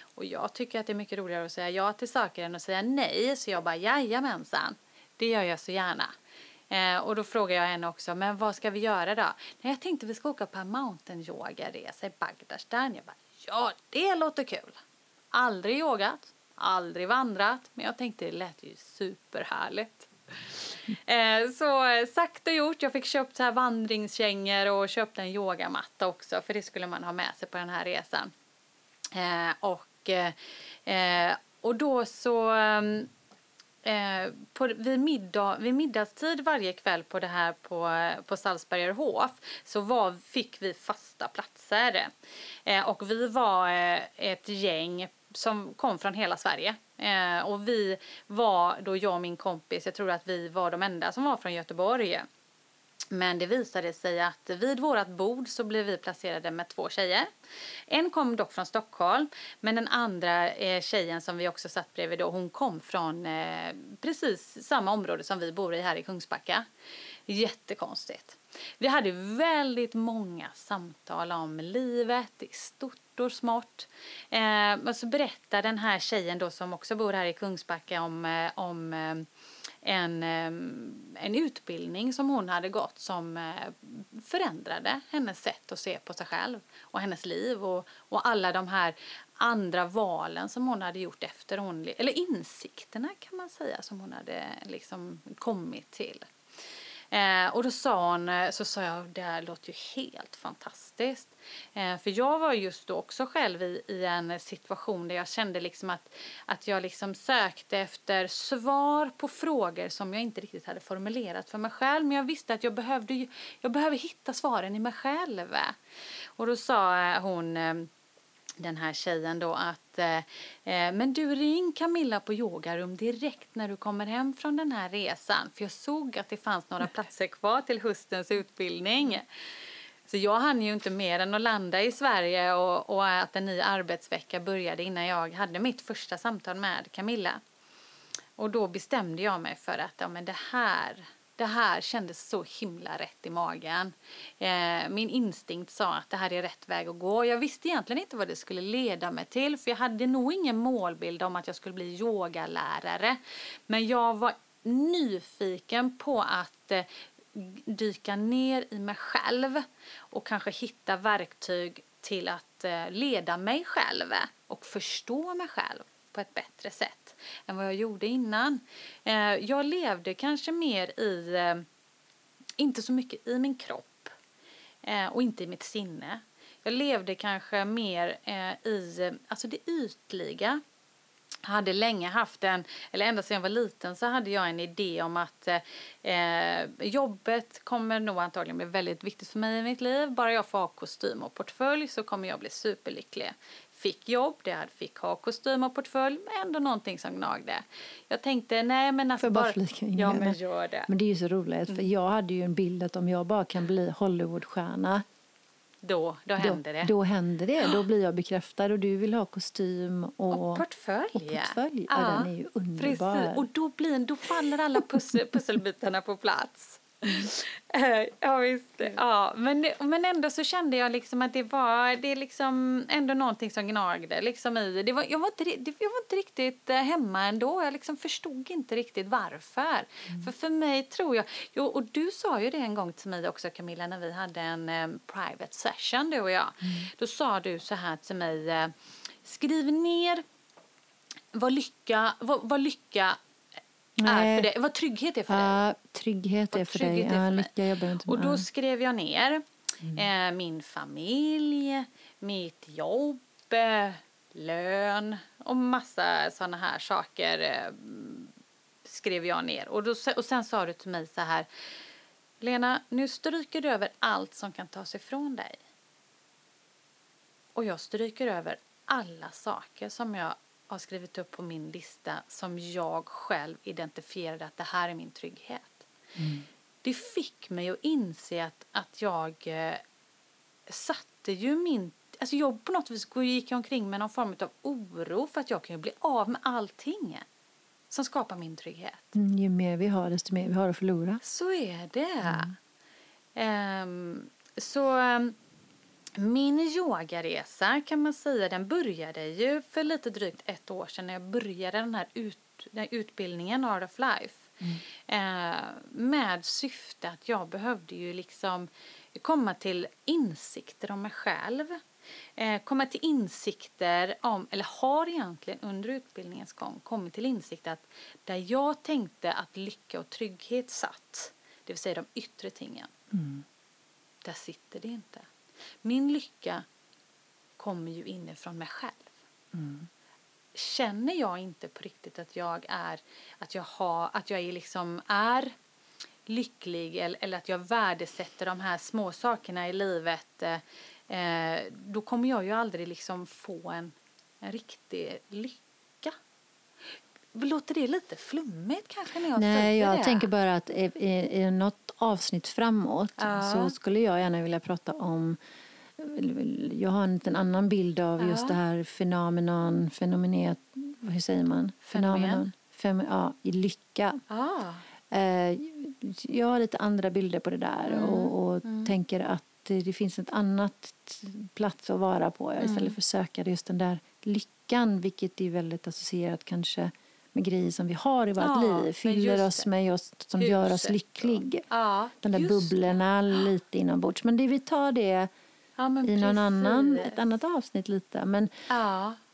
Och jag tycker att det är mycket roligare att säga ja till saker än att säga nej. Så jag bara jajamensan, det gör jag så gärna. Eh, och då frågar jag henne också, men vad ska vi göra då? Nej, jag tänkte vi ska åka på en mountain yoga-resa i Bagdastan. Jag bara, ja det låter kul. Aldrig yogat, aldrig vandrat, men jag tänkte det lät ju superhärligt. Eh, så eh, sagt och gjort, jag fick köpt så här vandringskängor och köpt en yogamatta också för det skulle man ha med sig på den här resan. Eh, och, eh, eh och då så ehm, eh, på, vid, middag, vid middagstid varje kväll på det här på, på Salzbergerhof så var, fick vi fasta platser. Eh, och vi var eh, ett gäng som kom från hela Sverige. Eh, och vi var då jag och min kompis, jag tror att vi var de enda som var från Göteborg. Men det visade sig att vid vårt bord så blev vi placerade med två tjejer. En kom dock från Stockholm, men den andra eh, tjejen som vi också satt bredvid då, hon kom från eh, precis samma område som vi bor i här i Kungsbacka. Jättekonstigt. Vi hade väldigt många samtal om livet i stort och smått. Eh, och så berättar den här tjejen då som också bor här i Kungsbacka om, eh, om eh, en, ehm, en utbildning som hon hade gått som eh, förändrade hennes sätt att se på sig själv och hennes liv och, och alla de här andra valen som hon hade gjort efter hon, eller insikterna kan man säga som hon hade liksom kommit till. Eh, och då sa hon, eh, så sa jag, det här låter ju helt fantastiskt. Eh, för jag var just då också själv i, i en situation där jag kände liksom att, att jag liksom sökte efter svar på frågor som jag inte riktigt hade formulerat för mig själv. Men jag visste att jag behövde, jag behöver hitta svaren i mig själv. Och då sa eh, hon eh, den här tjejen då att eh, eh, men du ring Camilla på yogarum direkt när du kommer hem från den här resan för jag såg att det fanns några platser kvar till höstens utbildning. Så jag hann ju inte mer än att landa i Sverige och, och att en ny arbetsvecka började innan jag hade mitt första samtal med Camilla. Och då bestämde jag mig för att ja, men det här det här kändes så himla rätt i magen. Eh, min instinkt sa att det här är rätt väg att gå. Jag visste egentligen inte vad det skulle leda mig till för jag hade nog ingen målbild om att jag skulle bli yogalärare. Men jag var nyfiken på att eh, dyka ner i mig själv och kanske hitta verktyg till att eh, leda mig själv och förstå mig själv på ett bättre sätt än vad jag gjorde innan. Eh, jag levde kanske mer i, eh, inte så mycket i min kropp eh, och inte i mitt sinne. Jag levde kanske mer i alltså det ytliga. Jag hade länge haft en, eller ända sedan jag var liten så hade jag en idé om att eh, jobbet kommer nog antagligen bli väldigt viktigt för mig i mitt liv. Bara jag får ha kostym och portfölj så kommer jag bli superlycklig fick jobb, det fick ha kostym och portfölj, men ändå någonting som gnagde. Jag tänkte, nej men alltså Får bara, bara flika in Ja men gör det. Men det är ju så roligt, för mm. jag hade ju en bild att om jag bara kan bli Hollywoodstjärna då, då händer då, det. Då händer det. Då blir jag bekräftad och du vill ha kostym och, och portfölj. Och portfölj. Ja, ja, den är ju underbar. Precis. Och då, blir, då faller alla pussel, pusselbitarna på plats. Mm. ja, visst. Ja, men, men ändå så kände jag liksom att det var det är liksom ändå någonting som gnagde liksom i. Det var, jag, var inte, jag var inte riktigt eh, hemma ändå. Jag liksom förstod inte riktigt varför. Mm. För för mig tror jag... Jo, och du sa ju det en gång till mig också, Camilla, när vi hade en um, private session, du och jag. Mm. Då sa du så här till mig. Uh, skriv ner vad lycka, vad, vad lycka Nej. är för dig. Vad trygghet är för ja, dig. Trygghet är för dig. Är för ja, lycka jobbar inte Och då skrev jag ner mm. eh, min familj, mitt jobb, eh, lön och massa sådana här saker eh, skrev jag ner. Och, då, och sen sa du till mig så här Lena, nu stryker du över allt som kan tas ifrån dig. Och jag stryker över alla saker som jag har skrivit upp på min lista som jag själv identifierade att det här är min trygghet. Mm. Det fick mig att inse att, att jag eh, satte ju min... Alltså jag på något vis gick omkring med någon form av oro för att jag kan bli av med allting som skapar min trygghet. Mm, ju mer vi har, desto mer vi har att förlora. Så är det. Mm. Um, så... Um, min yogaresa kan man säga, den började ju för lite drygt ett år sedan när jag började den här, ut, den här utbildningen Art of Life. Mm. Eh, med syfte att jag behövde ju liksom komma till insikter om mig själv. Eh, komma till insikter om, eller har egentligen under utbildningens gång kommit till insikt att där jag tänkte att lycka och trygghet satt, det vill säga de yttre tingen, mm. där sitter det inte. Min lycka kommer ju inifrån mig själv. Mm. Känner jag inte på riktigt att jag är, att jag har, att jag är liksom är lycklig eller, eller att jag värdesätter de här små sakerna i livet eh, då kommer jag ju aldrig liksom få en, en riktig lycka. Låter det lite flummigt kanske när jag Nej, jag det? tänker bara att i, i, i något avsnitt framåt ja. så skulle jag gärna vilja prata om jag har en liten annan bild av ja. just det här fenomenon, fenomenet, hur säger man? Fenomen. Fem, ja, i lycka. Ah. Eh, jag har lite andra bilder på det där mm. och, och mm. tänker att det, finns ett annat plats att vara på istället mm. för att söka just den där lyckan, vilket är väldigt associerat kanske med grejer som vi har i vårt ja, liv. Fyller oss med just som Huset. gör oss lycklig. Ja, De där bubblorna det. lite inombords. Men det, vi tar det ja, i någon annan, ett annat avsnitt lite. Men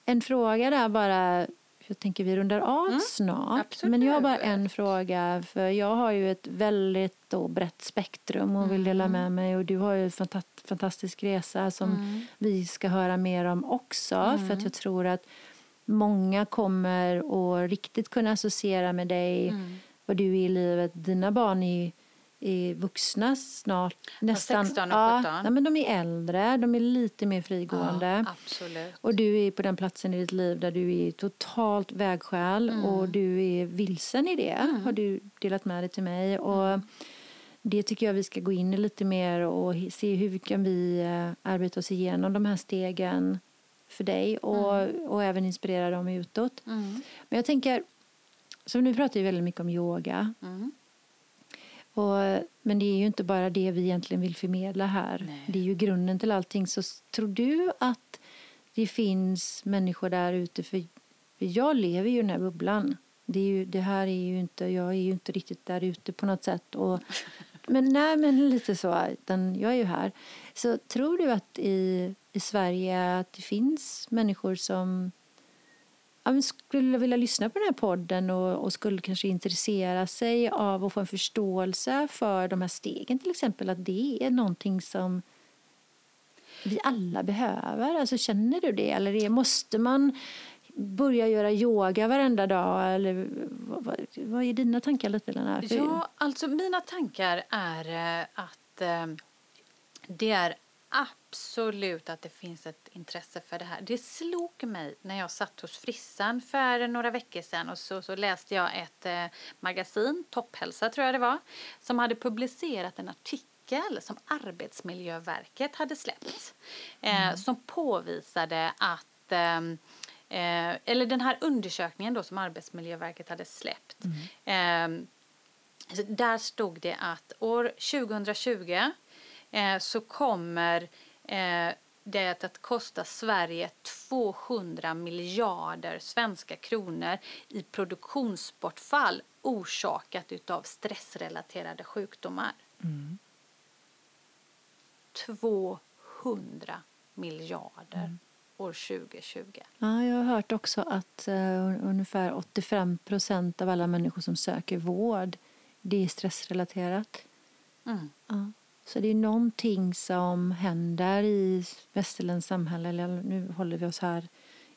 en fråga där bara, jag tänker vi rundar av mm, snart. Absolut. Men jag har bara en fråga. För jag har ju ett väldigt då, brett spektrum och vill dela mm. med mig. Och du har ju en fantastisk resa som mm. vi ska höra mer om också. För att mm. jag tror att många kommer att riktigt kunna associera med dig, mm. vad du är i livet. Dina barn är, är vuxna snart. Nästan, 16 och 17. Ja, men de är äldre, de är lite mer frigående. Ja, absolut. Och du är på den platsen i ditt liv där du är totalt vägskäl mm. och du är vilsen i det, mm. har du delat med dig till mig. Och mm. det tycker jag vi ska gå in i lite mer och se hur kan vi eh, arbeta oss igenom de här stegen för dig och, mm. och även inspirera dem utåt. Mm. Men jag tänker, så nu pratar vi väldigt mycket om yoga. Mm. Och, men det är ju inte bara det vi egentligen vill förmedla här. Nej. Det är ju grunden till allting. Så tror du att det finns människor där ute, för, för jag lever ju i den här bubblan. Det, är ju, det här är ju inte, jag är ju inte riktigt där ute på något sätt. Och, men nej, men lite så. Utan jag är ju här. Så tror du att i i Sverige att det finns människor som ja, skulle vilja lyssna på den här podden och, och, skulle kanske intressera sig av att få en förståelse för de här stegen till exempel. Att det är någonting som vi alla behöver. Alltså, känner du det? Eller det, måste man börja göra yoga varenda dag? Eller, vad, vad är dina tankar lite, Lena? Ja, alltså mina tankar är eh, att eh, det är absolut att det finns ett intresse för det här. Det slog mig när jag satt hos frissan för några veckor sedan och så, så läste jag ett eh, magasin, Topphälsa tror jag det var, som hade publicerat en artikel som Arbetsmiljöverket hade släppt. Eh, mm. Som påvisade att ehm, eh, eller den här undersökningen då som Arbetsmiljöverket hade släppt mm. eh, Så där stod det att år 2020 eh, så kommer eh, det att kosta Sverige 200 miljarder svenska kronor i produktionsbortfall orsakat av stressrelaterade sjukdomar. Mm. 200 miljarder mm. år 2020. Ja, jag har hört också att uh, ungefär 85 procent av alla människor som söker vård det är stressrelaterat. Mm. Ja. Så det är någonting som händer i västerländskt samhälle, eller nu håller vi oss här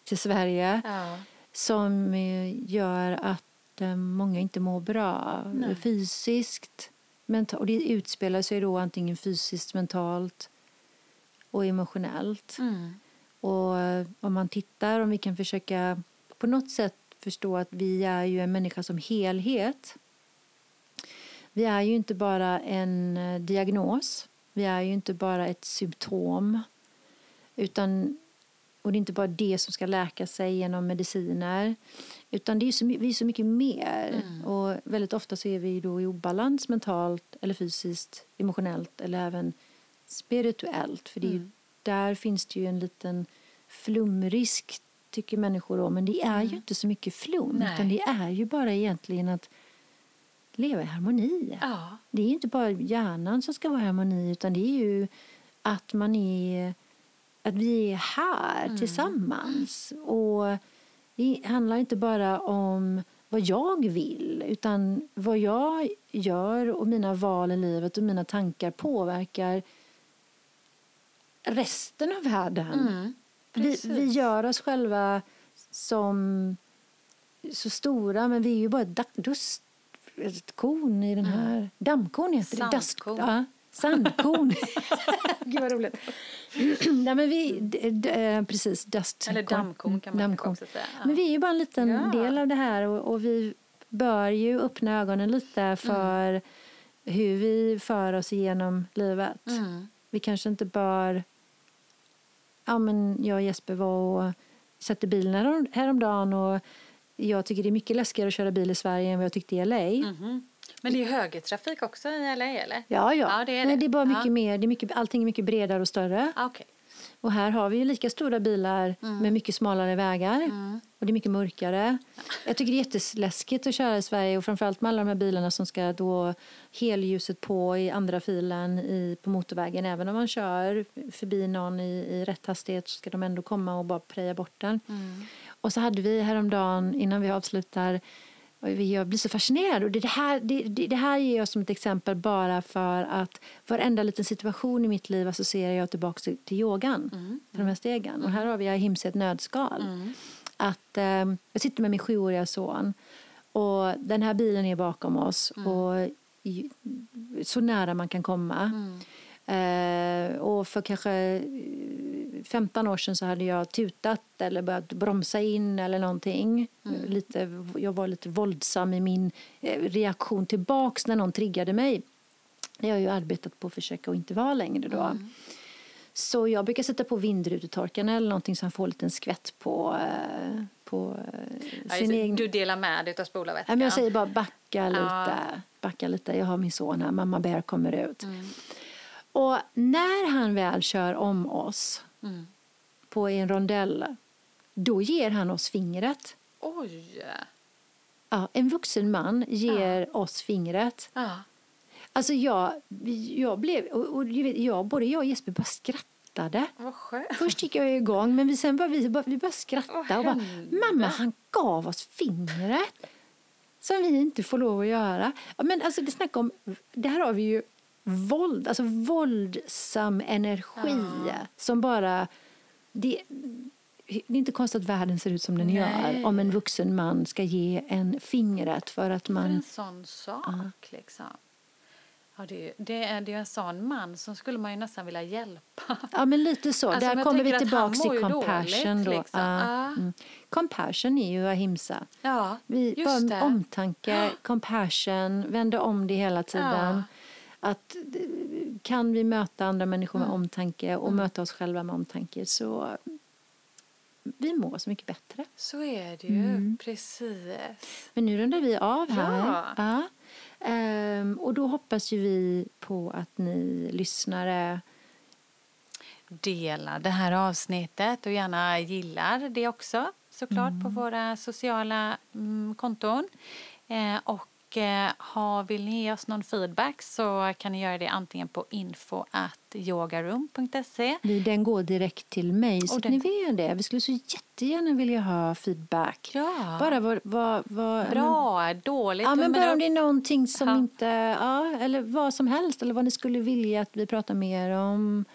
till Sverige, ja. som eh, gör att eh, många inte mår bra Nej. fysiskt. Och det utspelar sig då antingen fysiskt, mentalt och emotionellt. Mm. Och eh, om man tittar, om vi kan försöka på något sätt förstå att vi är ju en människa som helhet vi är ju inte bara en eh, diagnos. Vi är ju inte bara ett symptom. Utan, och det är inte bara det som ska läka sig genom mediciner. Utan det är så, vi är så mycket mer. Mm. Och väldigt ofta så är vi då i obalans mentalt eller fysiskt, emotionellt eller även spirituellt. För det mm. där finns det ju en liten flumrisk tycker människor då. Men det är ju mm. inte så mycket flum. Nej. Utan det är ju bara egentligen att leva i harmoni. Ja. Det är inte bara hjärnan som ska vara i harmoni utan det är ju att man är att vi är här mm. tillsammans. Och det handlar inte bara om vad jag vill utan vad jag gör och mina val i livet och mina tankar påverkar resten av världen. Mm. Vi, vi gör oss själva som så stora men vi är ju bara ett dust ett korn i den här... Mm. Dammkorn heter det. Sandkorn. Ja, sandkorn. Gud vad roligt. Nej, men vi, d, d, eh, precis, dust. Eller dammkorn kan man dammkorn. också säga. Ja. Men vi är ju bara en liten ja. del av det här och, och, vi bör ju öppna ögonen lite för mm. hur vi för oss igenom livet. Mm. Vi kanske inte bör... Ja, men jag och Jesper var och satte bilen häromdagen och jag tycker det är mycket läskigare att köra bil i Sverige än vad jag tyckte i LA. Mm -hmm. Men det är högertrafik också i LA eller? Ja, ja. ja det är det. Men det är bara mycket ja. mer, det är mycket, allting är mycket bredare och större. Okay. Och här har vi ju lika stora bilar mm. med mycket smalare vägar. Mm. Och det är mycket mörkare. Jag tycker det är jätteläskigt att köra i Sverige och framförallt med alla de här bilarna som ska då helljuset på i andra filen i, på motorvägen. Även om man kör förbi någon i, i rätt hastighet så ska de ändå komma och bara preja bort den. Mm. Och så hade vi häromdagen, innan vi avslutar, jag blir så fascinerad. Och det, här, det, det, här ger jag som ett exempel bara för att varenda liten situation i mitt liv associerar jag tillbaka till, till yogan, mm. till de här stegen. Och här har vi Ahimsa ett nödskal. Mm. Att, eh, jag sitter med min sjuåriga son och den här bilen är bakom oss mm. och så nära man kan komma. Mm. Eh, och för kanske 15 år sedan så hade jag tutat eller börjat bromsa in eller någonting. Mm. Lite, jag var lite våldsam i min eh, reaktion tillbaks när någon triggade mig. Jag har ju arbetat på att försöka att inte vara längre då. Mm. Så jag brukar sätta på vindrutetorkarna eller någonting så han får en liten skvätt på, eh, på ja, sin egen... Du delar med dig av spolarvätskan? Ja, jag säger bara backa lite. Ja. Backa lite. Jag har min son här, mamma Bear kommer ut. Mm. Och när han väl kör om oss mm. på en rondell, då ger han oss fingret. Oj! Ja, en vuxen man ger ja. oss fingret. Ja. Alltså jag, jag blev, och, och jag, både jag och Jesper bara skrattade. Först gick jag igång, men vi, sen bara, vi, bara, vi bara skrattade. Och bara, Mamma, han gav oss fingret. Som vi inte får lov att göra. Men alltså det snackar om, det här har vi ju våld, alltså våldsam energi ja. som bara... Det, det är inte konstigt att världen ser ut som den Nej. gör om en vuxen man ska ge en fingret för att man... För en sån sak, ja. liksom. Ja, det, det, är, det är en sån man som skulle man ju nästan vilja hjälpa. Ja, men lite så. Alltså, Där kommer vi tillbaka till compassion. Dåligt, liksom. då. Ja. Mm. Compassion är ju ahimsa. Ja, vi, just bara det. Omtanke, compassion, vänder om det hela tiden. Ja att kan vi möta andra människor med mm. omtanke och mm. möta oss själva med omtanke så vi mår så mycket bättre. Så är det ju, mm. precis. Men nu rundar vi av här. Ja. ja. Ehm, och då hoppas ju vi på att ni lyssnare delar det här avsnittet och gärna gillar det också såklart mm. på våra sociala mm, konton. Eh, och har, vill ni ge oss någon feedback så kan ni göra det antingen på info.yogaroom.se. Den går direkt till mig, så den... ni vet det. Vi skulle så jättegärna vilja ha feedback. Ja. Bara vad... vad, vad Bra, men... dåligt. Ja, men bara om det är någonting som ja. inte... Ja, eller vad som helst, eller vad ni skulle vilja att vi pratar mer om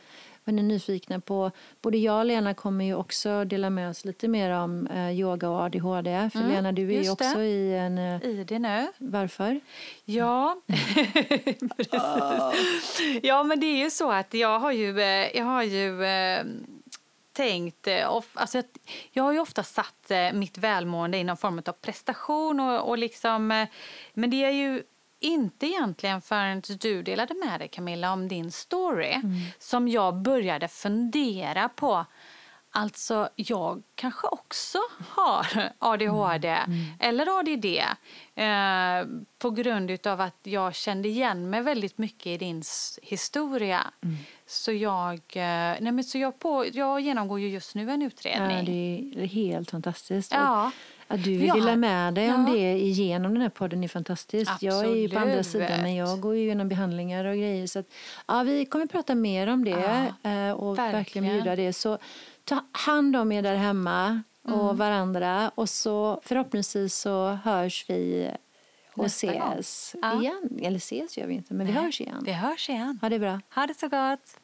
vad ni är nyfikna på. Både jag och Lena kommer ju också dela med oss lite mer om eh, yoga och ADHD. För mm, Lena, du är ju också det. i en... Eh, I det nu. Varför? Ja, Ja, men det är ju så att jag har ju, eh, jag har ju tänkt... Alltså, jag har ju ofta satt mitt välmående i någon form av prestation. Och, och liksom, men det är ju inte egentligen förrän du delade med dig Camilla om din story mm. som jag började fundera på Alltså, jag kanske också har ADHD mm. Mm. eller ADD eh, på grund av att jag kände igen mig väldigt mycket i din historia. Mm. Så, jag, eh, nej men så jag, på, jag genomgår ju just nu en utredning. Ja, det är helt fantastiskt. Ja. Att du vill ja. dela med dig ja. om det igenom den här podden är fantastiskt. Absolut. Jag är ju på andra sidan men jag går ju igenom behandlingar och grejer. Så att, ja, vi kommer prata mer om det ja, eh, och verkligen. verkligen bjuda det. Så ta hand om er där hemma och mm. varandra och så förhoppningsvis så hörs vi och Nästa ses igen. Eller ses gör vi inte, men Nej. vi hörs igen. Vi hörs igen. Ha det bra. Ha det så gott.